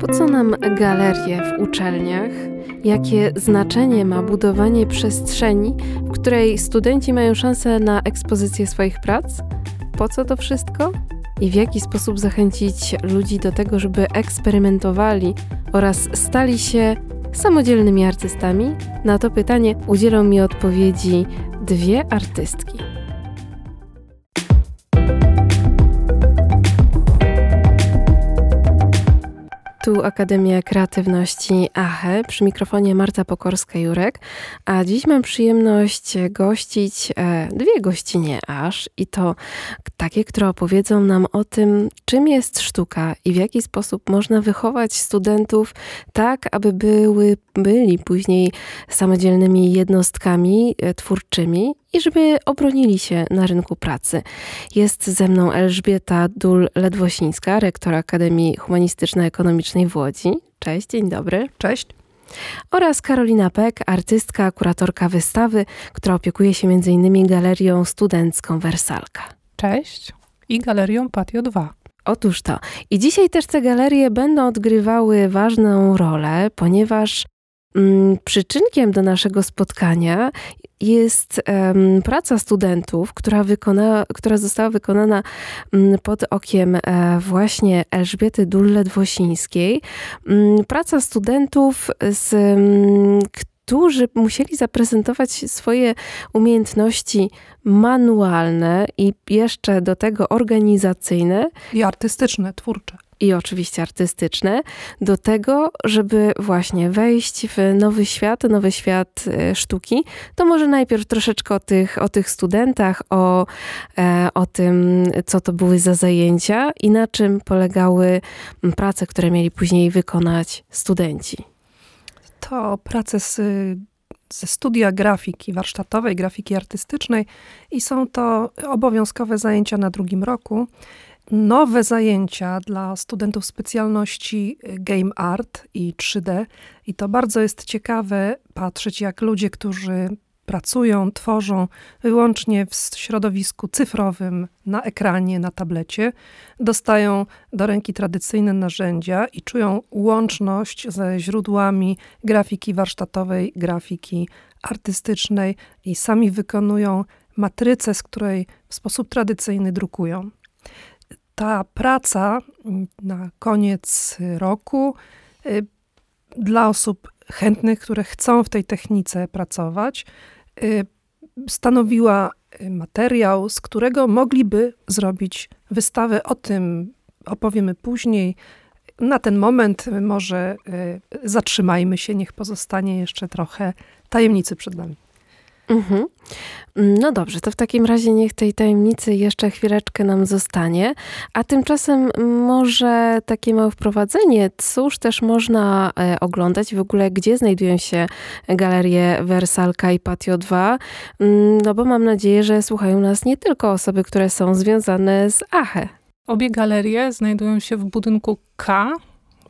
Po co nam galerie w uczelniach? Jakie znaczenie ma budowanie przestrzeni, w której studenci mają szansę na ekspozycję swoich prac? Po co to wszystko? I w jaki sposób zachęcić ludzi do tego, żeby eksperymentowali oraz stali się samodzielnymi artystami? Na to pytanie udzielą mi odpowiedzi dwie artystki. Tu Akademia Kreatywności AHE, przy mikrofonie Marta Pokorska-Jurek, a dziś mam przyjemność gościć e, dwie gościnie aż. I to takie, które opowiedzą nam o tym, czym jest sztuka i w jaki sposób można wychować studentów tak, aby były, byli później samodzielnymi jednostkami e, twórczymi i żeby obronili się na rynku pracy. Jest ze mną Elżbieta Dul-Ledwosińska, rektor Akademii Humanistyczno-Ekonomicznej w Łodzi. Cześć, dzień dobry. Cześć. Oraz Karolina Peck, artystka, kuratorka wystawy, która opiekuje się m.in. galerią studencką Wersalka. Cześć. I galerią Patio 2. Otóż to. I dzisiaj też te galerie będą odgrywały ważną rolę, ponieważ mm, przyczynkiem do naszego spotkania jest um, praca studentów, która, wykona, która została wykonana um, pod okiem e, właśnie Elżbiety Dullet-Wosińskiej. Um, praca studentów z którzy musieli zaprezentować swoje umiejętności manualne i jeszcze do tego organizacyjne. I artystyczne, twórcze i oczywiście artystyczne, do tego, żeby właśnie wejść w nowy świat, nowy świat e, sztuki, to może najpierw troszeczkę o tych, o tych studentach, o, e, o tym, co to były za zajęcia i na czym polegały prace, które mieli później wykonać studenci. To prace z ze studia grafiki warsztatowej, grafiki artystycznej i są to obowiązkowe zajęcia na drugim roku nowe zajęcia dla studentów specjalności y, Game Art i 3D. I to bardzo jest ciekawe patrzeć, jak ludzie, którzy pracują, tworzą wyłącznie w środowisku cyfrowym, na ekranie, na tablecie, dostają do ręki tradycyjne narzędzia i czują łączność ze źródłami grafiki warsztatowej, grafiki artystycznej i sami wykonują matrycę, z której w sposób tradycyjny drukują ta praca mm, na koniec roku y, dla osób chętnych, które chcą w tej technice pracować, y, stanowiła y, materiał, z którego mogliby zrobić wystawę. O tym opowiemy później. Na ten moment może zatrzymajmy się, niech pozostanie jeszcze trochę tajemnicy przed nami. Mhm. No dobrze, to w takim razie niech tej tajemnicy jeszcze chwileczkę nam zostanie. A tymczasem może takie małe wprowadzenie, cóż też można e, oglądać w ogóle, gdzie znajdują się galerie Wersalka i Patio 2. Mm, no bo mam nadzieję, że słuchają nas nie tylko osoby, które są związane z AHE. Obie galerie znajdują się w budynku K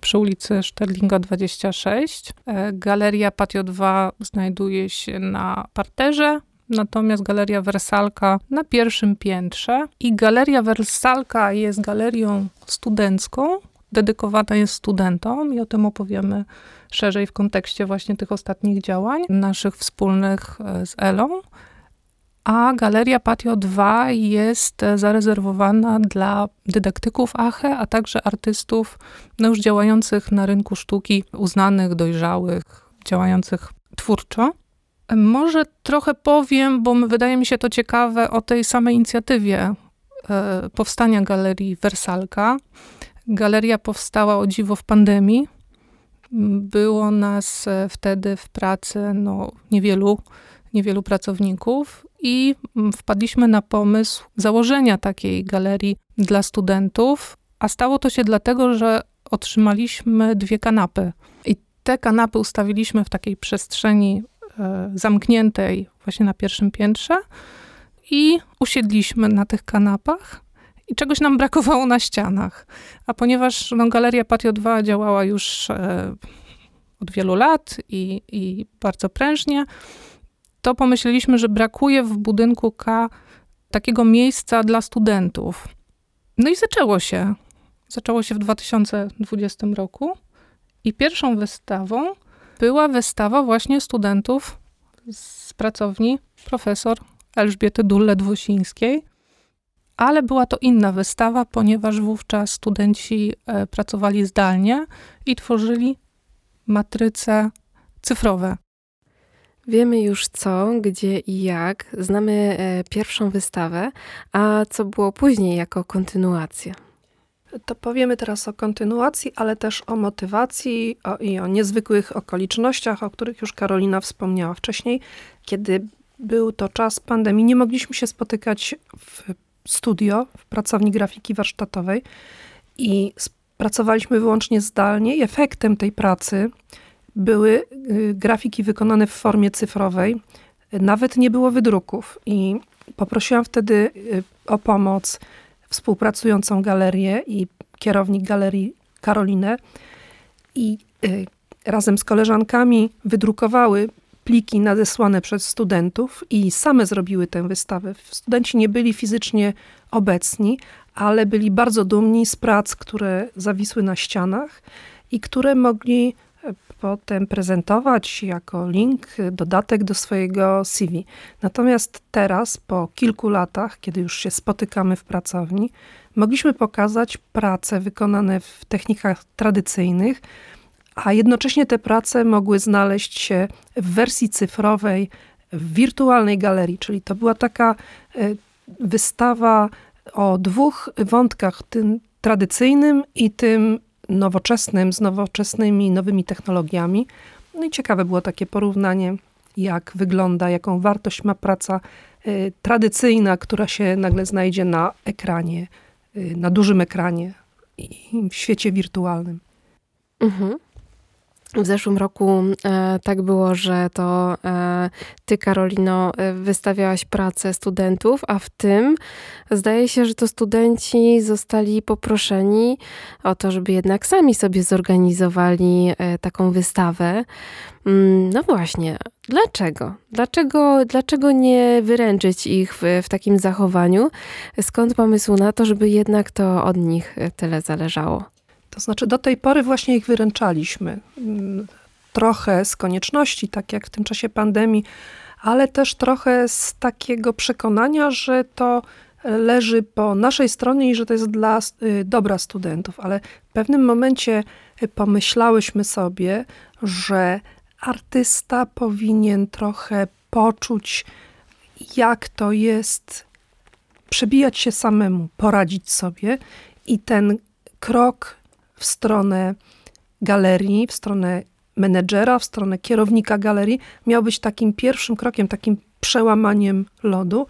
przy ulicy Szterlinga 26. E, galeria Patio 2 znajduje się na parterze, natomiast Galeria Wersalka na pierwszym piętrze. I Galeria Wersalka jest galerią studencką, dedykowana jest studentom i o tym opowiemy szerzej w kontekście właśnie tych ostatnich działań naszych wspólnych e, z Elą a Galeria Patio 2 jest zarezerwowana dla dydaktyków ACHE, a także artystów no już działających na rynku sztuki, uznanych, dojrzałych, działających twórczo. Może trochę powiem, bo wydaje mi się to ciekawe o tej samej inicjatywie e, powstania Galerii Wersalka. Galeria powstała o dziwo w pandemii. Było nas e, wtedy w pracy no, niewielu, niewielu pracowników i mm, wpadliśmy na pomysł założenia takiej galerii dla studentów, a stało to się dlatego, że otrzymaliśmy dwie kanapy. I te kanapy ustawiliśmy w takiej przestrzeni e, zamkniętej, właśnie na pierwszym piętrze, i usiedliśmy na tych kanapach. I czegoś nam brakowało na ścianach. A ponieważ no, Galeria Patio 2 działała już e, od wielu lat i, i bardzo prężnie, to pomyśleliśmy, że brakuje w budynku K takiego miejsca dla studentów. No i zaczęło się. Zaczęło się w 2020 roku. I pierwszą wystawą była wystawa właśnie studentów z pracowni profesor Elżbiety Dulle-Dwosińskiej, ale była to inna wystawa, ponieważ wówczas studenci e, pracowali zdalnie i tworzyli matryce cyfrowe. Wiemy już co, gdzie i jak. Znamy e, pierwszą wystawę, a co było później jako kontynuacja? To powiemy teraz o kontynuacji, ale też o motywacji o, i o niezwykłych okolicznościach, o których już Karolina wspomniała wcześniej. Kiedy był to czas pandemii, nie mogliśmy się spotykać w studio, w pracowni grafiki warsztatowej i pracowaliśmy wyłącznie zdalnie efektem tej pracy były y, grafiki wykonane w formie cyfrowej. Nawet nie było wydruków i poprosiłam wtedy y, o pomoc współpracującą galerię i kierownik galerii Karolinę i y, razem z koleżankami wydrukowały pliki nadesłane przez studentów i same zrobiły tę wystawę. Studenci nie byli fizycznie obecni, ale byli bardzo dumni z prac, które zawisły na ścianach i które mogli potem prezentować jako link, dodatek do swojego CV. Natomiast teraz, po kilku latach, kiedy już się spotykamy w pracowni, mogliśmy pokazać prace wykonane w technikach tradycyjnych, a jednocześnie te prace mogły znaleźć się w wersji cyfrowej, w wirtualnej galerii, czyli to była taka e, wystawa o dwóch wątkach, tym tradycyjnym i tym nowoczesnym, z nowoczesnymi, nowymi technologiami. No i ciekawe było takie porównanie, jak wygląda, jaką wartość ma praca y, tradycyjna, która się nagle znajdzie na ekranie, y, na dużym ekranie i w świecie wirtualnym. Mhm. W zeszłym roku e, tak było, że to e, ty, Karolino, e, wystawiałaś pracę studentów, a w tym zdaje się, że to studenci zostali poproszeni o to, żeby jednak sami sobie zorganizowali e, taką wystawę. Mm, no właśnie, dlaczego? Dlaczego, dlaczego nie wyręczyć ich w, w takim zachowaniu? Skąd pomysł na to, żeby jednak to od nich tyle zależało? To znaczy, do tej pory właśnie ich wyręczaliśmy. Mm, trochę z konieczności, tak jak w tym czasie pandemii, ale też trochę z takiego przekonania, że to leży po naszej stronie i że to jest dla y, dobra studentów. Ale w pewnym momencie y, pomyślałyśmy sobie, że artysta powinien trochę poczuć, jak to jest przebijać się samemu, poradzić sobie i ten krok w stronę galerii, w stronę menedżera, w stronę kierownika galerii, miał być takim pierwszym krokiem, takim przełamaniem lodu.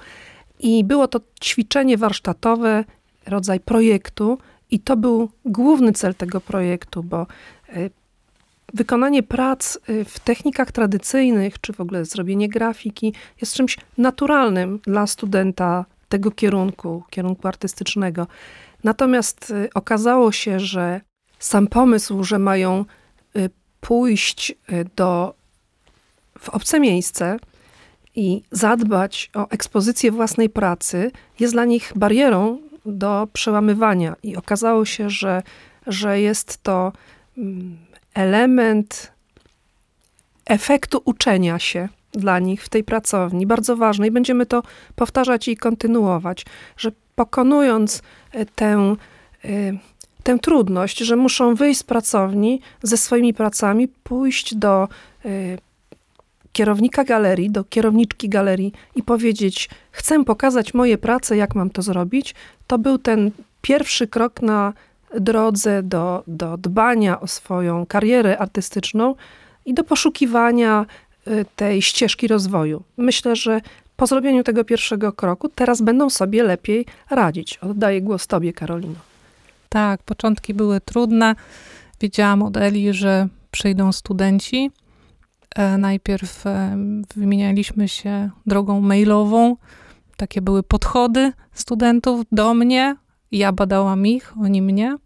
I było to ćwiczenie warsztatowe, rodzaj projektu, i to był główny cel tego projektu, bo e, wykonanie prac e, w technikach tradycyjnych, czy w ogóle zrobienie grafiki, jest czymś naturalnym dla studenta tego kierunku, kierunku artystycznego. Natomiast e, okazało się, że sam pomysł, że mają y, pójść y, do, w obce miejsce i zadbać o ekspozycję własnej pracy, jest dla nich barierą do przełamywania. I okazało się, że, że jest to mm, element efektu uczenia się dla nich w tej pracowni, bardzo ważny i będziemy to powtarzać i kontynuować, że pokonując y, tę trudność, że muszą wyjść z pracowni ze swoimi pracami, pójść do y, kierownika galerii, do kierowniczki galerii i powiedzieć: Chcę pokazać moje prace, jak mam to zrobić, to był ten pierwszy krok na drodze do, do dbania o swoją karierę artystyczną i do poszukiwania y, tej ścieżki rozwoju. Myślę, że po zrobieniu tego pierwszego kroku teraz będą sobie lepiej radzić. Oddaję głos Tobie, Karolino. Tak, początki były trudne. Wiedziałam od Eli, że przyjdą studenci. E, najpierw e, wymienialiśmy się drogą mailową. Takie były podchody studentów do mnie. Ja badałam ich, oni mnie.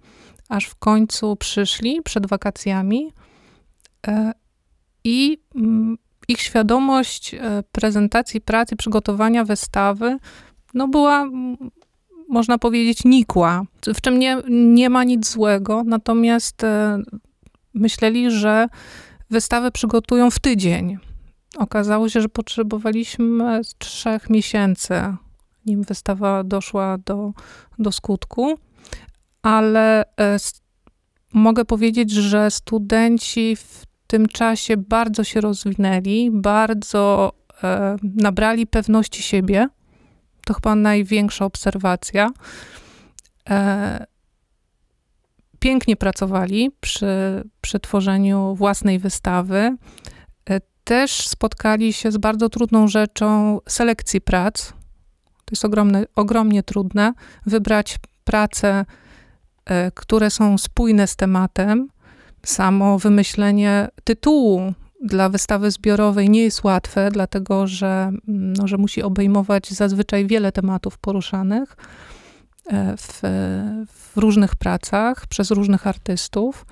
Aż w końcu przyszli przed wakacjami e, i mm, ich świadomość prezentacji pracy, przygotowania wystawy, no była mm, można powiedzieć, nikła, w czym nie, nie ma nic złego, natomiast e, myśleli, że wystawę przygotują w tydzień. Okazało się, że potrzebowaliśmy trzech miesięcy, nim wystawa doszła do, do skutku, ale e, mogę powiedzieć, że studenci w tym czasie bardzo się rozwinęli, bardzo e, nabrali pewności siebie. To chyba największa obserwacja. E, pięknie pracowali przy, przy tworzeniu własnej wystawy. E, też spotkali się z bardzo trudną rzeczą selekcji prac. To jest ogromne, ogromnie trudne. Wybrać prace, e, które są spójne z tematem. Samo wymyślenie tytułu dla wystawy zbiorowej nie jest łatwe, dlatego że, no, że musi obejmować zazwyczaj wiele tematów poruszanych. E, w, w różnych pracach przez różnych artystów,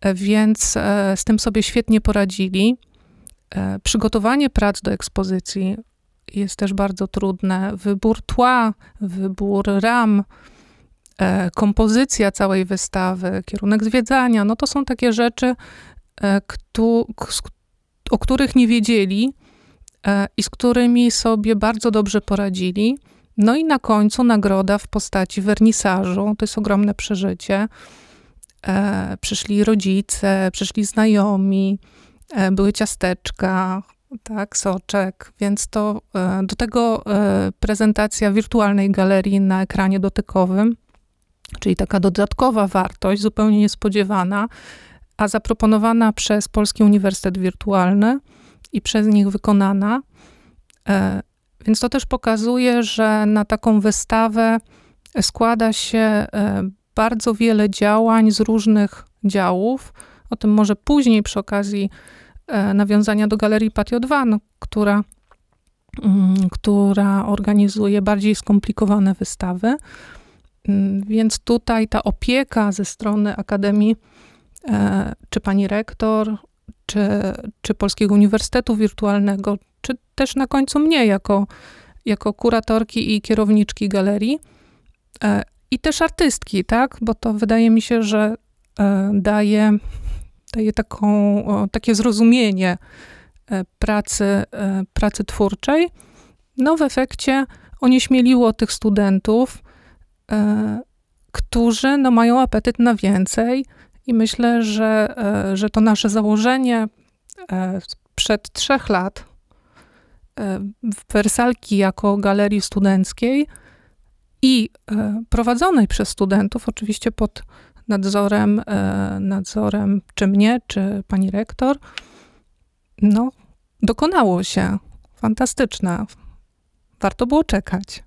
e, więc e, z tym sobie świetnie poradzili. Przygotowanie prac do ekspozycji jest też bardzo trudne. Wybór tła, wybór ram, kompozycja całej wystawy, kierunek zwiedzania, no to są takie rzeczy, o których nie wiedzieli i z którymi sobie bardzo dobrze poradzili. No i na końcu nagroda w postaci wernisażu. To jest ogromne przeżycie. E, przyszli rodzice, przyszli znajomi, e, były ciasteczka, tak, soczek, więc to e, do tego e, prezentacja wirtualnej galerii na ekranie dotykowym, czyli taka dodatkowa wartość, zupełnie niespodziewana, a zaproponowana przez Polski Uniwersytet Wirtualny i przez nich wykonana, e, więc to też pokazuje, że na taką wystawę składa się e, bardzo wiele działań z różnych działów. O tym może później przy okazji e, nawiązania do Galerii Patio 2, no, która, mm, która organizuje bardziej skomplikowane wystawy. Mm, więc tutaj ta opieka ze strony Akademii, czy pani rektor, czy, czy Polskiego Uniwersytetu Wirtualnego, czy też na końcu mnie jako, jako kuratorki i kierowniczki galerii e, i też artystki, tak? Bo to wydaje mi się, że e, daje, daje taką, takie zrozumienie e, pracy, pracy twórczej. No w efekcie onieśmieliło tych studentów, którzy no, mają apetyt na więcej i myślę, że, że to nasze założenie sprzed trzech lat E, Wersalki jako galerii studenckiej i e, prowadzonej przez studentów, oczywiście pod nadzorem, e, nadzorem czy mnie, czy pani rektor, no, dokonało się. Fantastyczne. Warto było czekać.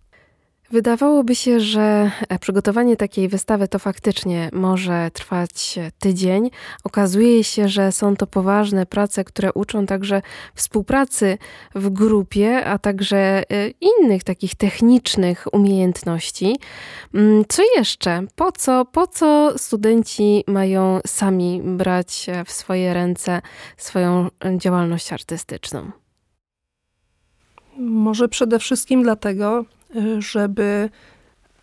Wydawałoby się, że e, przygotowanie takiej wystawy to faktycznie może trwać tydzień. Okazuje się, że są to poważne prace, które uczą także współpracy w grupie, a także e, innych takich technicznych umiejętności. Mm, co jeszcze? Po co, po co studenci mają sami brać w swoje ręce swoją działalność artystyczną? Może przede wszystkim dlatego, żeby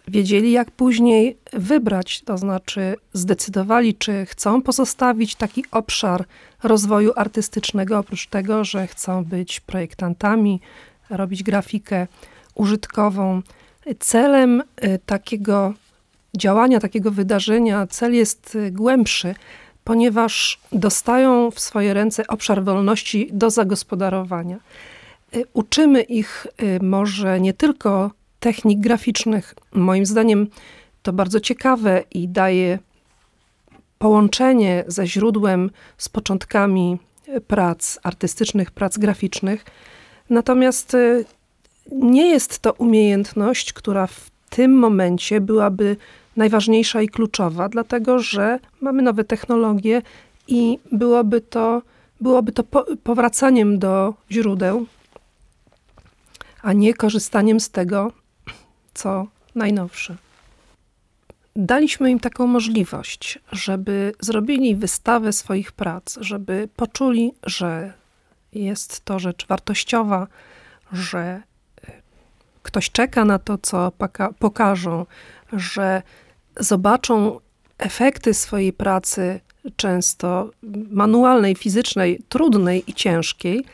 wiedzieli, jak później wybrać, to znaczy zdecydowali, czy chcą pozostawić taki obszar rozwoju artystycznego, oprócz tego, że chcą być projektantami, robić grafikę użytkową. Celem y, takiego działania, takiego wydarzenia, cel jest y, głębszy, ponieważ dostają w swoje ręce obszar wolności do zagospodarowania. Y, uczymy ich może nie tylko technik graficznych. Moim zdaniem to bardzo ciekawe i daje połączenie ze źródłem, z początkami prac artystycznych, prac graficznych. Natomiast y, nie jest to umiejętność, która w tym momencie byłaby najważniejsza i kluczowa, dlatego że mamy nowe technologie i byłoby to, byłoby to powracaniem do źródeł, a nie korzystaniem z tego, co najnowsze. Daliśmy im taką możliwość, żeby zrobili wystawę swoich prac, żeby poczuli, że jest to rzecz wartościowa, że e, ktoś czeka na to, co pokażą, że zobaczą efekty swojej pracy często manualnej, fizycznej, trudnej i ciężkiej,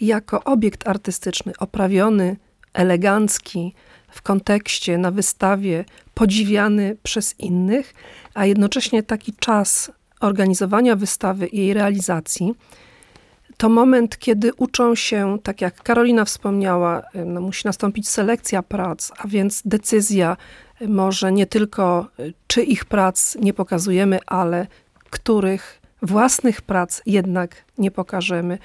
jako obiekt artystyczny, oprawiony, elegancki, w kontekście, na wystawie, podziwiany przez innych, a jednocześnie taki czas organizowania wystawy i jej realizacji, to moment, kiedy uczą się, tak jak Karolina wspomniała, no musi nastąpić selekcja prac, a więc decyzja może nie tylko, czy ich prac nie pokazujemy, ale których własnych prac jednak nie pokażemy.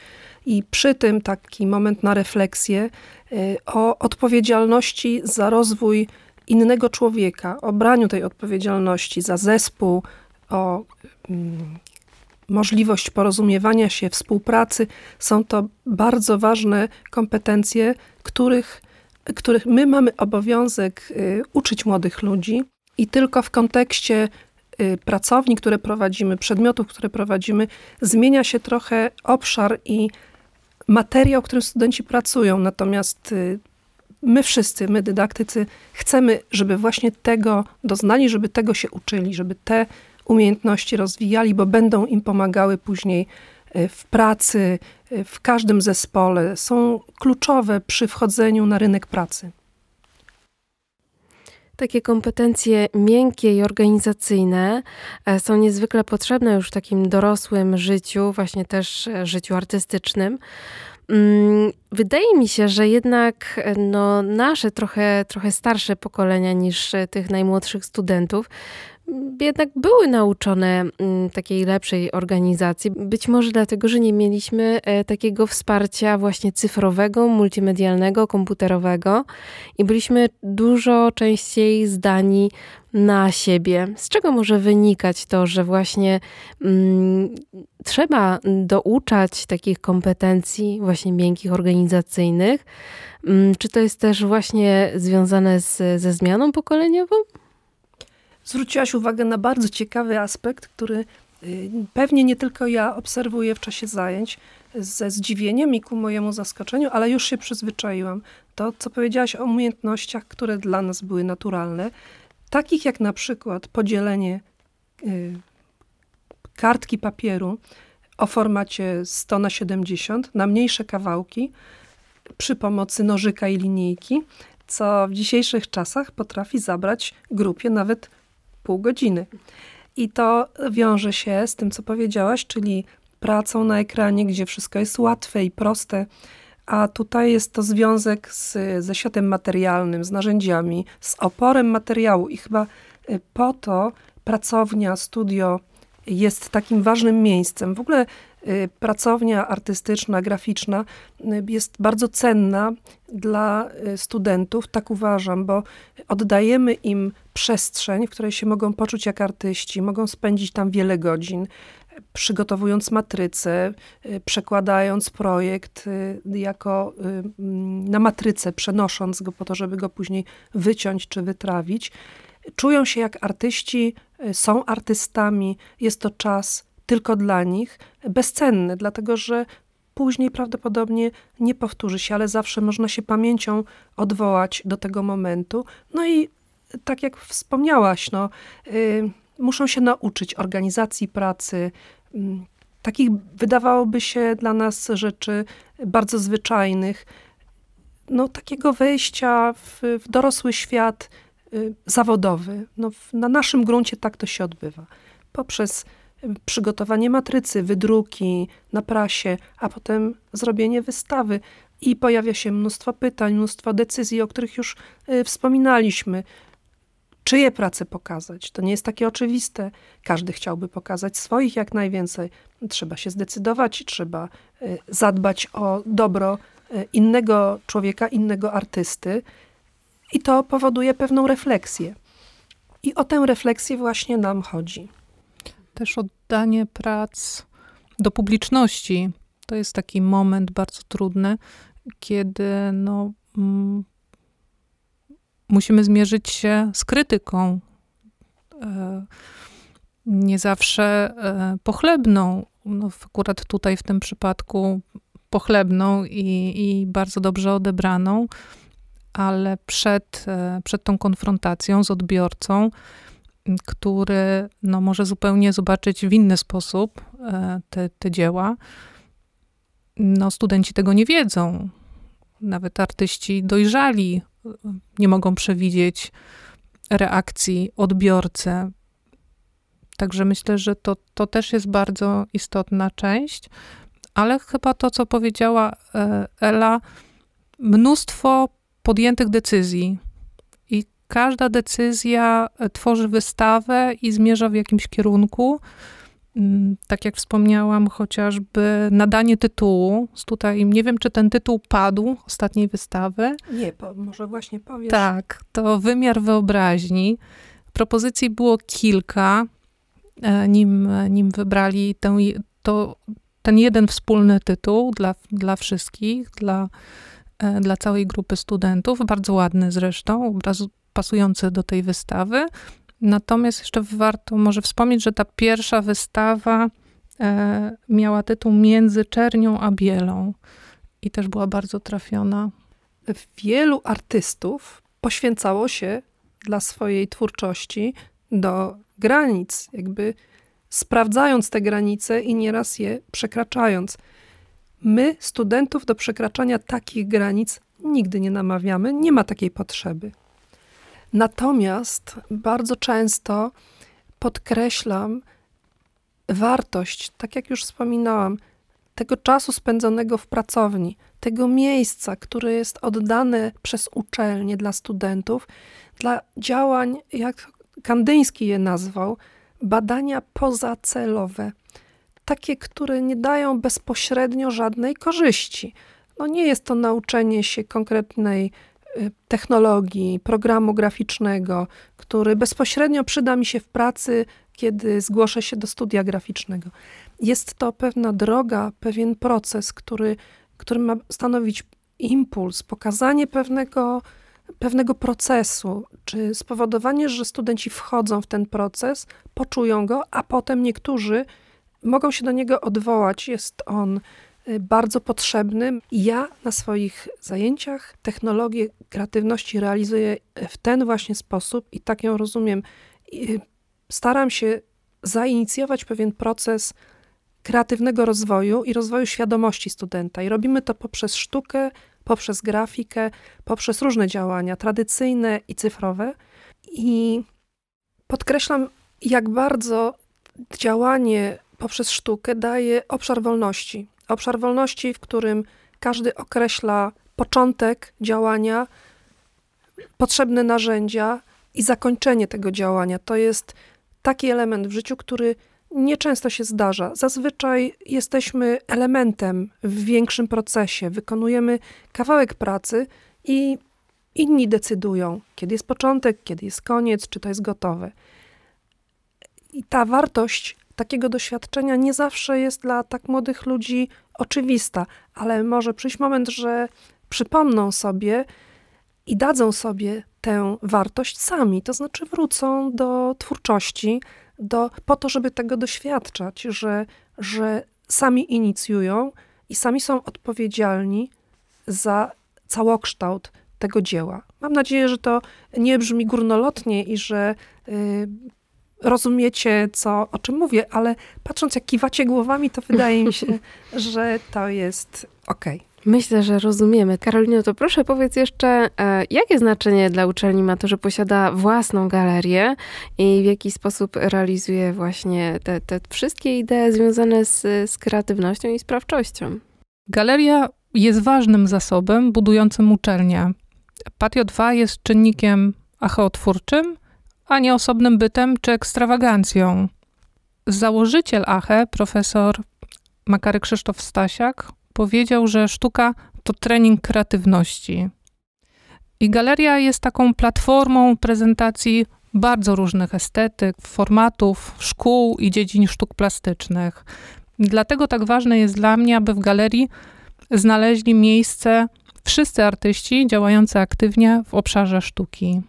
I przy tym taki moment na refleksję y, o odpowiedzialności za rozwój innego człowieka, o braniu tej odpowiedzialności za zespół, o mm, możliwość porozumiewania się, współpracy. Są to bardzo ważne kompetencje, których, których my mamy obowiązek y, uczyć młodych ludzi i tylko w kontekście y, pracowni, które prowadzimy, przedmiotów, które prowadzimy, zmienia się trochę obszar i materiał, którym studenci pracują. Natomiast y, my wszyscy, my dydaktycy, chcemy, żeby właśnie tego doznali, żeby tego się uczyli, żeby te umiejętności rozwijali, bo będą im pomagały później y, w pracy, y, w każdym zespole. Są kluczowe przy wchodzeniu na rynek pracy. Takie kompetencje miękkie i organizacyjne e, są niezwykle potrzebne już w takim dorosłym życiu, właśnie też e, życiu artystycznym. Mm, wydaje mi się, że jednak e, no, nasze trochę, trochę starsze pokolenia niż tych najmłodszych studentów jednak były nauczone mm, takiej lepszej organizacji. Być może dlatego, że nie mieliśmy e, takiego wsparcia właśnie cyfrowego, multimedialnego, komputerowego i byliśmy dużo częściej zdani na siebie. Z czego może wynikać to, że właśnie mm, trzeba douczać takich kompetencji właśnie miękkich, organizacyjnych? Mm, czy to jest też właśnie związane z, ze zmianą pokoleniową? Zwróciłaś uwagę na bardzo ciekawy aspekt, który y, pewnie nie tylko ja obserwuję w czasie zajęć ze zdziwieniem i ku mojemu zaskoczeniu, ale już się przyzwyczaiłam. To, co powiedziałaś o umiejętnościach, które dla nas były naturalne, takich jak na przykład podzielenie y, kartki papieru o formacie 100 na 70 na mniejsze kawałki przy pomocy nożyka i linijki, co w dzisiejszych czasach potrafi zabrać grupie nawet pół godziny. I to wiąże się z tym, co powiedziałaś, czyli pracą na ekranie, gdzie wszystko jest łatwe i proste, a tutaj jest to związek z, ze światem materialnym, z narzędziami, z oporem materiału i chyba y, po to pracownia, studio jest takim ważnym miejscem. W ogóle y, pracownia artystyczna, graficzna y, jest bardzo cenna dla studentów, tak uważam, bo oddajemy im przestrzeń, w której się mogą poczuć jak artyści, mogą spędzić tam wiele godzin, przygotowując matrycę, y, przekładając projekt y, jako y, mm, na matrycę, przenosząc go po to, żeby go później wyciąć czy wytrawić. Czują się jak artyści, są artystami, jest to czas tylko dla nich, bezcenny, dlatego że później prawdopodobnie nie powtórzy się, ale zawsze można się pamięcią odwołać do tego momentu. No i tak jak wspomniałaś, no, y, muszą się nauczyć organizacji pracy, y, takich wydawałoby się dla nas rzeczy bardzo zwyczajnych, no, takiego wejścia w, w dorosły świat y, zawodowy. No, na naszym gruncie tak to się odbywa. Poprzez y, przygotowanie matrycy, wydruki na prasie, a potem zrobienie wystawy. I pojawia się mnóstwo pytań, mnóstwo decyzji, o których już y, wspominaliśmy czyje prace pokazać. To nie jest takie oczywiste. Każdy chciałby pokazać swoich jak najwięcej. Trzeba się zdecydować, trzeba y, zadbać o dobro y, innego człowieka, innego artysty. I to powoduje pewną refleksję. I o tę refleksję właśnie nam chodzi. Też oddanie prac do publiczności. To jest taki moment bardzo trudny, kiedy no, mm, musimy zmierzyć się z krytyką. E, nie zawsze e, pochlebną, no akurat tutaj w tym przypadku pochlebną i, i bardzo dobrze odebraną, ale przed, e, przed tą konfrontacją z odbiorcą który no, może zupełnie zobaczyć w inny sposób e, te, te dzieła. No, studenci tego nie wiedzą. Nawet artyści dojrzali nie mogą przewidzieć reakcji odbiorcy. Także myślę, że to, to też jest bardzo istotna część, ale chyba to, co powiedziała e, Ela, mnóstwo podjętych decyzji. I każda decyzja e, tworzy wystawę i zmierza w jakimś kierunku. Mm, tak jak wspomniałam, chociażby nadanie tytułu. Tutaj nie wiem, czy ten tytuł padł ostatniej wystawy. Nie, po, może właśnie powiesz. Tak, to wymiar wyobraźni. Propozycji było kilka, e, nim, nim wybrali tę, to, ten jeden wspólny tytuł dla, dla wszystkich, dla, e, dla całej grupy studentów. Bardzo ładny zresztą, pasujący do tej wystawy. Natomiast jeszcze warto może wspomnieć, że ta pierwsza wystawa e, miała tytuł Między czernią a bielą i też była bardzo trafiona. Wielu artystów poświęcało się dla swojej twórczości do granic, jakby sprawdzając te granice i nieraz je przekraczając. My, studentów, do przekraczania takich granic nigdy nie namawiamy, nie ma takiej potrzeby. Natomiast bardzo często podkreślam wartość, tak jak już wspominałam, tego czasu spędzonego w pracowni, tego miejsca, które jest oddane przez uczelnię dla studentów, dla działań, jak Kandyński je nazwał, badania pozacelowe. Takie, które nie dają bezpośrednio żadnej korzyści. No nie jest to nauczenie się konkretnej Y, technologii, programu graficznego, który bezpośrednio przyda mi się w pracy, kiedy zgłoszę się do studia graficznego. Jest to pewna droga, pewien proces, który, który ma stanowić impuls, pokazanie pewnego, pewnego procesu, czy spowodowanie, że studenci wchodzą w ten proces, poczują go, a potem niektórzy mogą się do niego odwołać. Jest on Y, bardzo potrzebnym. Ja na swoich zajęciach technologię kreatywności realizuję w ten właśnie sposób i tak ją rozumiem. Y, staram się zainicjować pewien proces kreatywnego rozwoju i rozwoju świadomości studenta. I robimy to poprzez sztukę, poprzez grafikę, poprzez różne działania tradycyjne i cyfrowe. I podkreślam, jak bardzo działanie poprzez sztukę daje obszar wolności. Obszar wolności, w którym każdy określa początek działania, potrzebne narzędzia i zakończenie tego działania. To jest taki element w życiu, który nieczęsto się zdarza. Zazwyczaj jesteśmy elementem w większym procesie, wykonujemy kawałek pracy i inni decydują, kiedy jest początek, kiedy jest koniec, czy to jest gotowe. I ta wartość takiego doświadczenia nie zawsze jest dla tak młodych ludzi oczywista, ale może przyjść moment, że przypomną sobie i dadzą sobie tę wartość sami, to znaczy wrócą do twórczości, do, po to, żeby tego doświadczać, że, że sami inicjują i sami są odpowiedzialni za całokształt tego dzieła. Mam nadzieję, że to nie brzmi górnolotnie i że y, rozumiecie, co, o czym mówię, ale patrząc, jak kiwacie głowami, to wydaje mi się, że to jest okej. Okay. Myślę, że rozumiemy. Karolino, to proszę powiedz jeszcze, e, jakie znaczenie dla uczelni ma to, że posiada własną galerię i w jaki sposób realizuje właśnie te, te wszystkie idee związane z, z kreatywnością i sprawczością? Galeria jest ważnym zasobem budującym uczelnię. Patio 2 jest czynnikiem acheotwórczym, a nie osobnym bytem czy ekstrawagancją. Założyciel ACHE, profesor Makary Krzysztof Stasiak, powiedział, że sztuka to trening kreatywności. I galeria jest taką platformą prezentacji bardzo różnych estetyk, formatów, szkół i dziedzin sztuk plastycznych. Dlatego tak ważne jest dla mnie, aby w galerii znaleźli miejsce wszyscy artyści działający aktywnie w obszarze sztuki.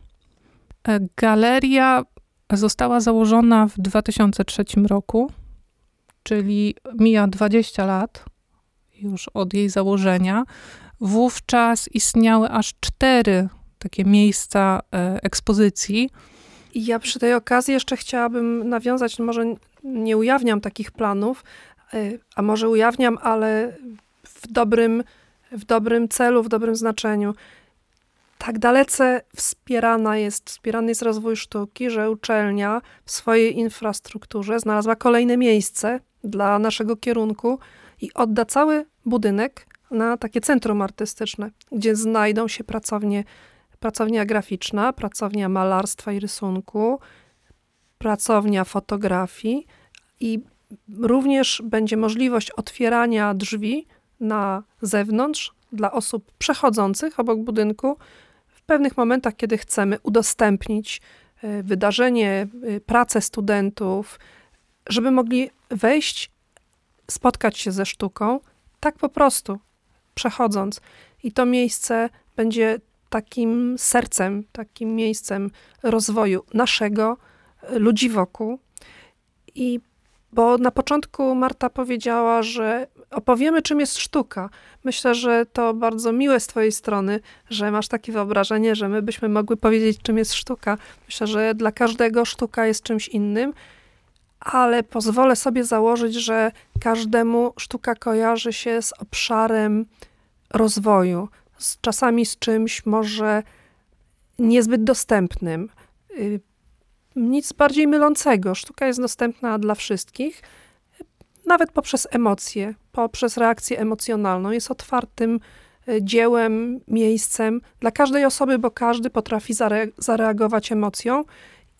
E, galeria została założona w 2003 roku, czyli mija 20 lat już od jej założenia. Wówczas istniały aż cztery takie miejsca e, ekspozycji. Ja przy tej okazji jeszcze chciałabym nawiązać, może nie ujawniam takich planów, y, a może ujawniam, ale w dobrym, w dobrym celu, w dobrym znaczeniu. Tak dalece wspierana jest, wspierany jest rozwój sztuki, że uczelnia w swojej infrastrukturze znalazła kolejne miejsce dla naszego kierunku i odda cały budynek na takie centrum artystyczne, gdzie znajdą się pracownie, pracownia graficzna, pracownia malarstwa i rysunku, pracownia fotografii i również będzie możliwość otwierania drzwi na zewnątrz dla osób przechodzących obok budynku pewnych momentach, kiedy chcemy udostępnić e, wydarzenie, e, pracę studentów, żeby mogli wejść, spotkać się ze sztuką, tak po prostu, przechodząc. I to miejsce będzie takim sercem, takim miejscem rozwoju naszego, ludzi wokół. I bo na początku Marta powiedziała, że opowiemy, czym jest sztuka. Myślę, że to bardzo miłe z Twojej strony, że masz takie wyobrażenie, że my byśmy mogły powiedzieć, czym jest sztuka. Myślę, że dla każdego sztuka jest czymś innym, ale pozwolę sobie założyć, że każdemu sztuka kojarzy się z obszarem rozwoju, z, czasami z czymś może niezbyt dostępnym. Y, nic bardziej mylącego. Sztuka jest dostępna dla wszystkich, nawet poprzez emocje, poprzez reakcję emocjonalną. Jest otwartym y, dziełem, miejscem dla każdej osoby, bo każdy potrafi zare zareagować emocją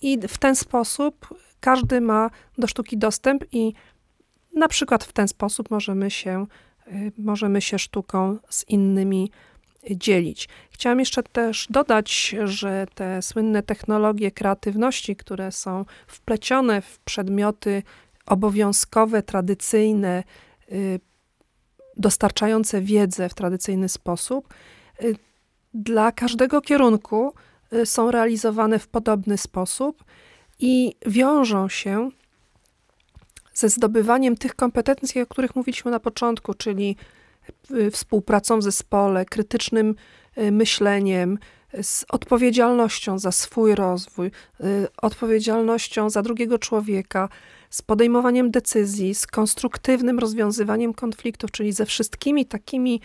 i w ten sposób każdy ma do sztuki dostęp i na przykład w ten sposób możemy się, y, możemy się sztuką z innymi dzielić. Chciałam jeszcze też dodać, że te słynne technologie kreatywności, które są wplecione w przedmioty obowiązkowe, tradycyjne, y, dostarczające wiedzę w tradycyjny sposób, y, dla każdego kierunku y, są realizowane w podobny sposób i wiążą się ze zdobywaniem tych kompetencji, o których mówiliśmy na początku, czyli współpracą w zespole, krytycznym myśleniem, z odpowiedzialnością za swój rozwój, odpowiedzialnością za drugiego człowieka, z podejmowaniem decyzji, z konstruktywnym rozwiązywaniem konfliktów, czyli ze wszystkimi takimi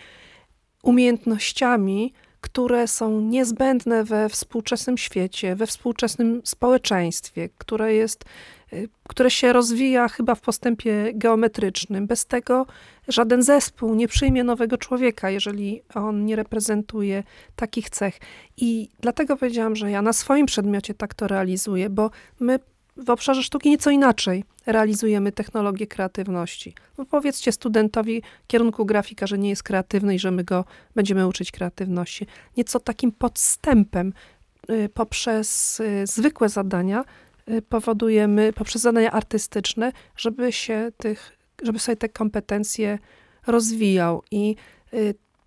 umiejętnościami, które są niezbędne we współczesnym świecie, we współczesnym społeczeństwie, które jest Y, które się rozwija chyba w postępie geometrycznym. Bez tego żaden zespół nie przyjmie nowego człowieka, jeżeli on nie reprezentuje takich cech. I dlatego powiedziałam, że ja na swoim przedmiocie tak to realizuję, bo my w obszarze sztuki nieco inaczej realizujemy technologię kreatywności. No powiedzcie studentowi kierunku grafika, że nie jest kreatywny i że my go będziemy uczyć kreatywności. Nieco takim podstępem y, poprzez y, zwykłe zadania Y, powodujemy poprzez zadania artystyczne, żeby się tych, żeby sobie te kompetencje rozwijał. I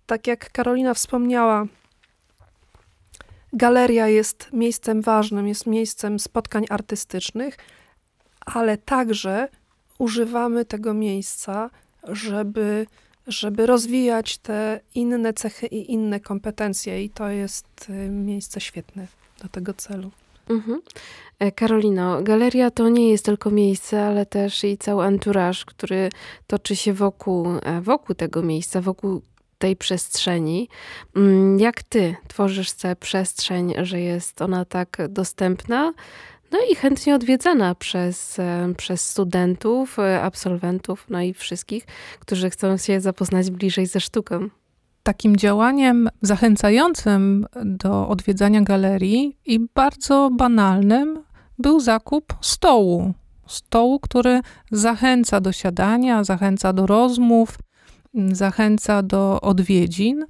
tak jak Karolina wspomniała, galeria jest miejscem ważnym, jest miejscem spotkań artystycznych, ale także używamy tego miejsca, żeby, żeby rozwijać te inne cechy i inne kompetencje, i to jest y, miejsce świetne do tego celu. Mhm. E, Karolino, galeria to nie jest tylko miejsce, ale też i cały anturaż, który toczy się wokół, e, wokół tego miejsca, wokół tej przestrzeni. Mm, jak ty tworzysz tę przestrzeń, że jest ona tak dostępna? No i chętnie odwiedzana przez, e, przez studentów, absolwentów, no i wszystkich, którzy chcą się zapoznać bliżej ze sztuką takim działaniem zachęcającym do odwiedzania galerii i bardzo banalnym był zakup stołu. Stołu, który zachęca do siadania, zachęca do rozmów, zachęca do odwiedzin.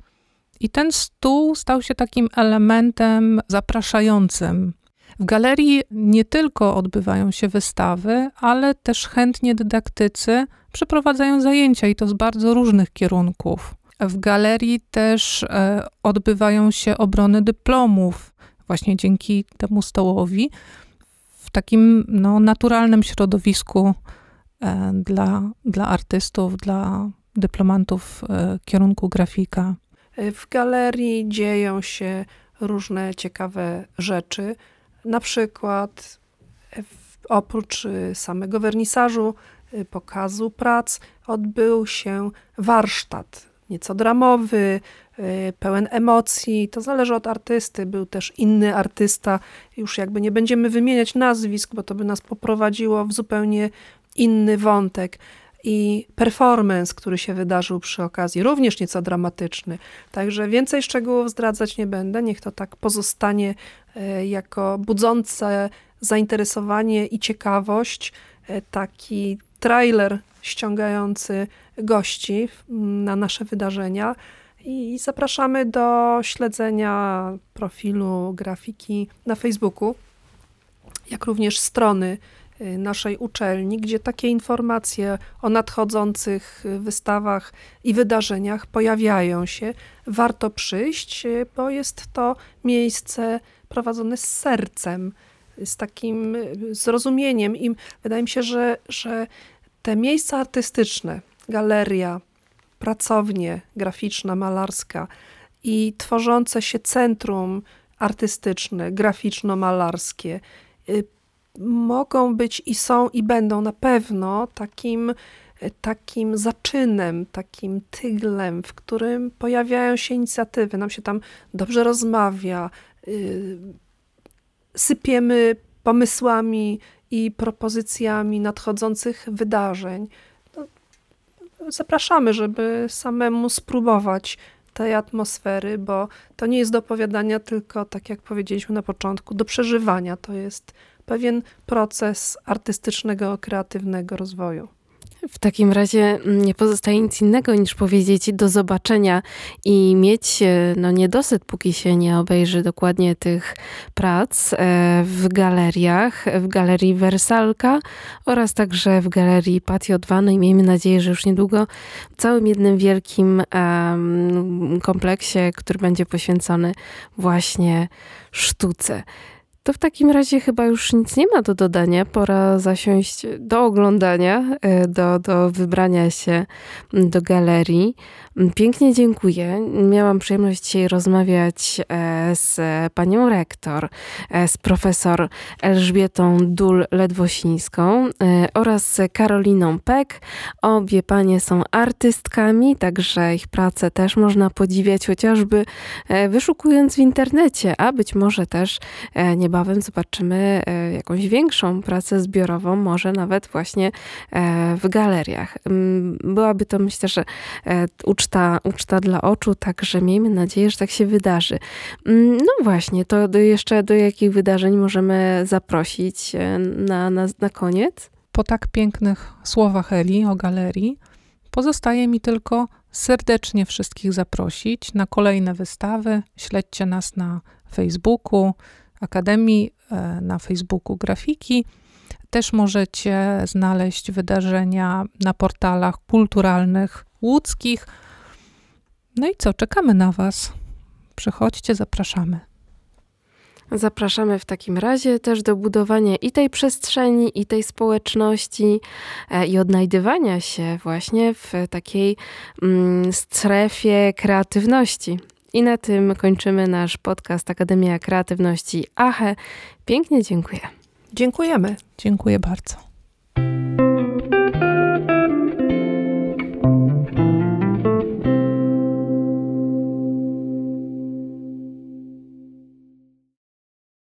I ten stół stał się takim elementem zapraszającym. W galerii nie tylko odbywają się wystawy, ale też chętnie dydaktycy przeprowadzają zajęcia i to z bardzo różnych kierunków. W galerii też e, odbywają się obrony dyplomów, właśnie dzięki temu stołowi, w takim no, naturalnym środowisku e, dla, dla artystów, dla dyplomantów e, kierunku grafika. W galerii dzieją się różne ciekawe rzeczy. Na przykład oprócz y, samego wernisażu, pokazu prac, odbył się warsztat, nieco dramowy, pełen emocji. To zależy od artysty. Był też inny artysta. Już jakby nie będziemy wymieniać nazwisk, bo to by nas poprowadziło w zupełnie inny wątek i performance, który się wydarzył przy okazji, również nieco dramatyczny. Także więcej szczegółów zdradzać nie będę. Niech to tak pozostanie e, jako budzące zainteresowanie i ciekawość, e, taki trailer ściągający gości na nasze wydarzenia. I zapraszamy do śledzenia profilu grafiki na Facebooku, jak również strony naszej uczelni, gdzie takie informacje o nadchodzących wystawach i wydarzeniach pojawiają się. Warto przyjść, y, bo jest to miejsce prowadzone z sercem, z takim y, zrozumieniem. I wydaje mi się, że, że te miejsca artystyczne, galeria, pracownie graficzna, malarska i tworzące się centrum artystyczne, graficzno-malarskie, mogą być i są i będą na pewno takim, takim zaczynem, takim tyglem, w którym pojawiają się inicjatywy, nam się tam dobrze rozmawia, yy, sypiemy pomysłami i propozycjami nadchodzących wydarzeń. No, zapraszamy, żeby samemu spróbować tej atmosfery, bo to nie jest do opowiadania, tylko tak jak powiedzieliśmy na początku, do przeżywania. To jest pewien proces artystycznego, kreatywnego rozwoju. W takim razie mm, nie pozostaje nic innego niż powiedzieć do zobaczenia i mieć e, no, niedosyt, póki się nie obejrzy dokładnie tych prac e, w galeriach, w galerii Wersalka oraz także w galerii Patio 2. No i miejmy nadzieję, że już niedługo w całym jednym wielkim um, kompleksie, który będzie poświęcony właśnie sztuce. To w takim razie chyba już nic nie ma do dodania. Pora zasiąść do oglądania, e, do, do wybrania się do galerii. Pięknie dziękuję. Miałam przyjemność dzisiaj rozmawiać e, z panią rektor, e, z profesor Elżbietą Dul-Ledwosińską oraz Karoliną Peck. Obie panie są artystkami, także ich pracę też można podziwiać chociażby wyszukując w internecie, a być może też nie niebawem zobaczymy e, jakąś większą pracę zbiorową, może nawet właśnie e, w galeriach. Mm, byłaby to myślę, że e, uczta, uczta dla oczu, także miejmy nadzieję, że tak się wydarzy. Mm, no właśnie, to do jeszcze do jakich wydarzeń możemy zaprosić na, na, na koniec? Po tak pięknych słowach Eli o galerii, pozostaje mi tylko serdecznie wszystkich zaprosić na kolejne wystawy. Śledźcie nas na Facebooku, Akademii e, na Facebooku grafiki. Też możecie znaleźć wydarzenia na portalach kulturalnych łódzkich. No i co, czekamy na Was. Przychodźcie, zapraszamy. Zapraszamy w takim razie też do budowania i tej przestrzeni, i tej społeczności, e, i odnajdywania się właśnie w takiej mm, strefie kreatywności. I na tym kończymy nasz podcast Akademia Kreatywności AHE. Pięknie dziękuję. Dziękujemy. Dziękuję bardzo.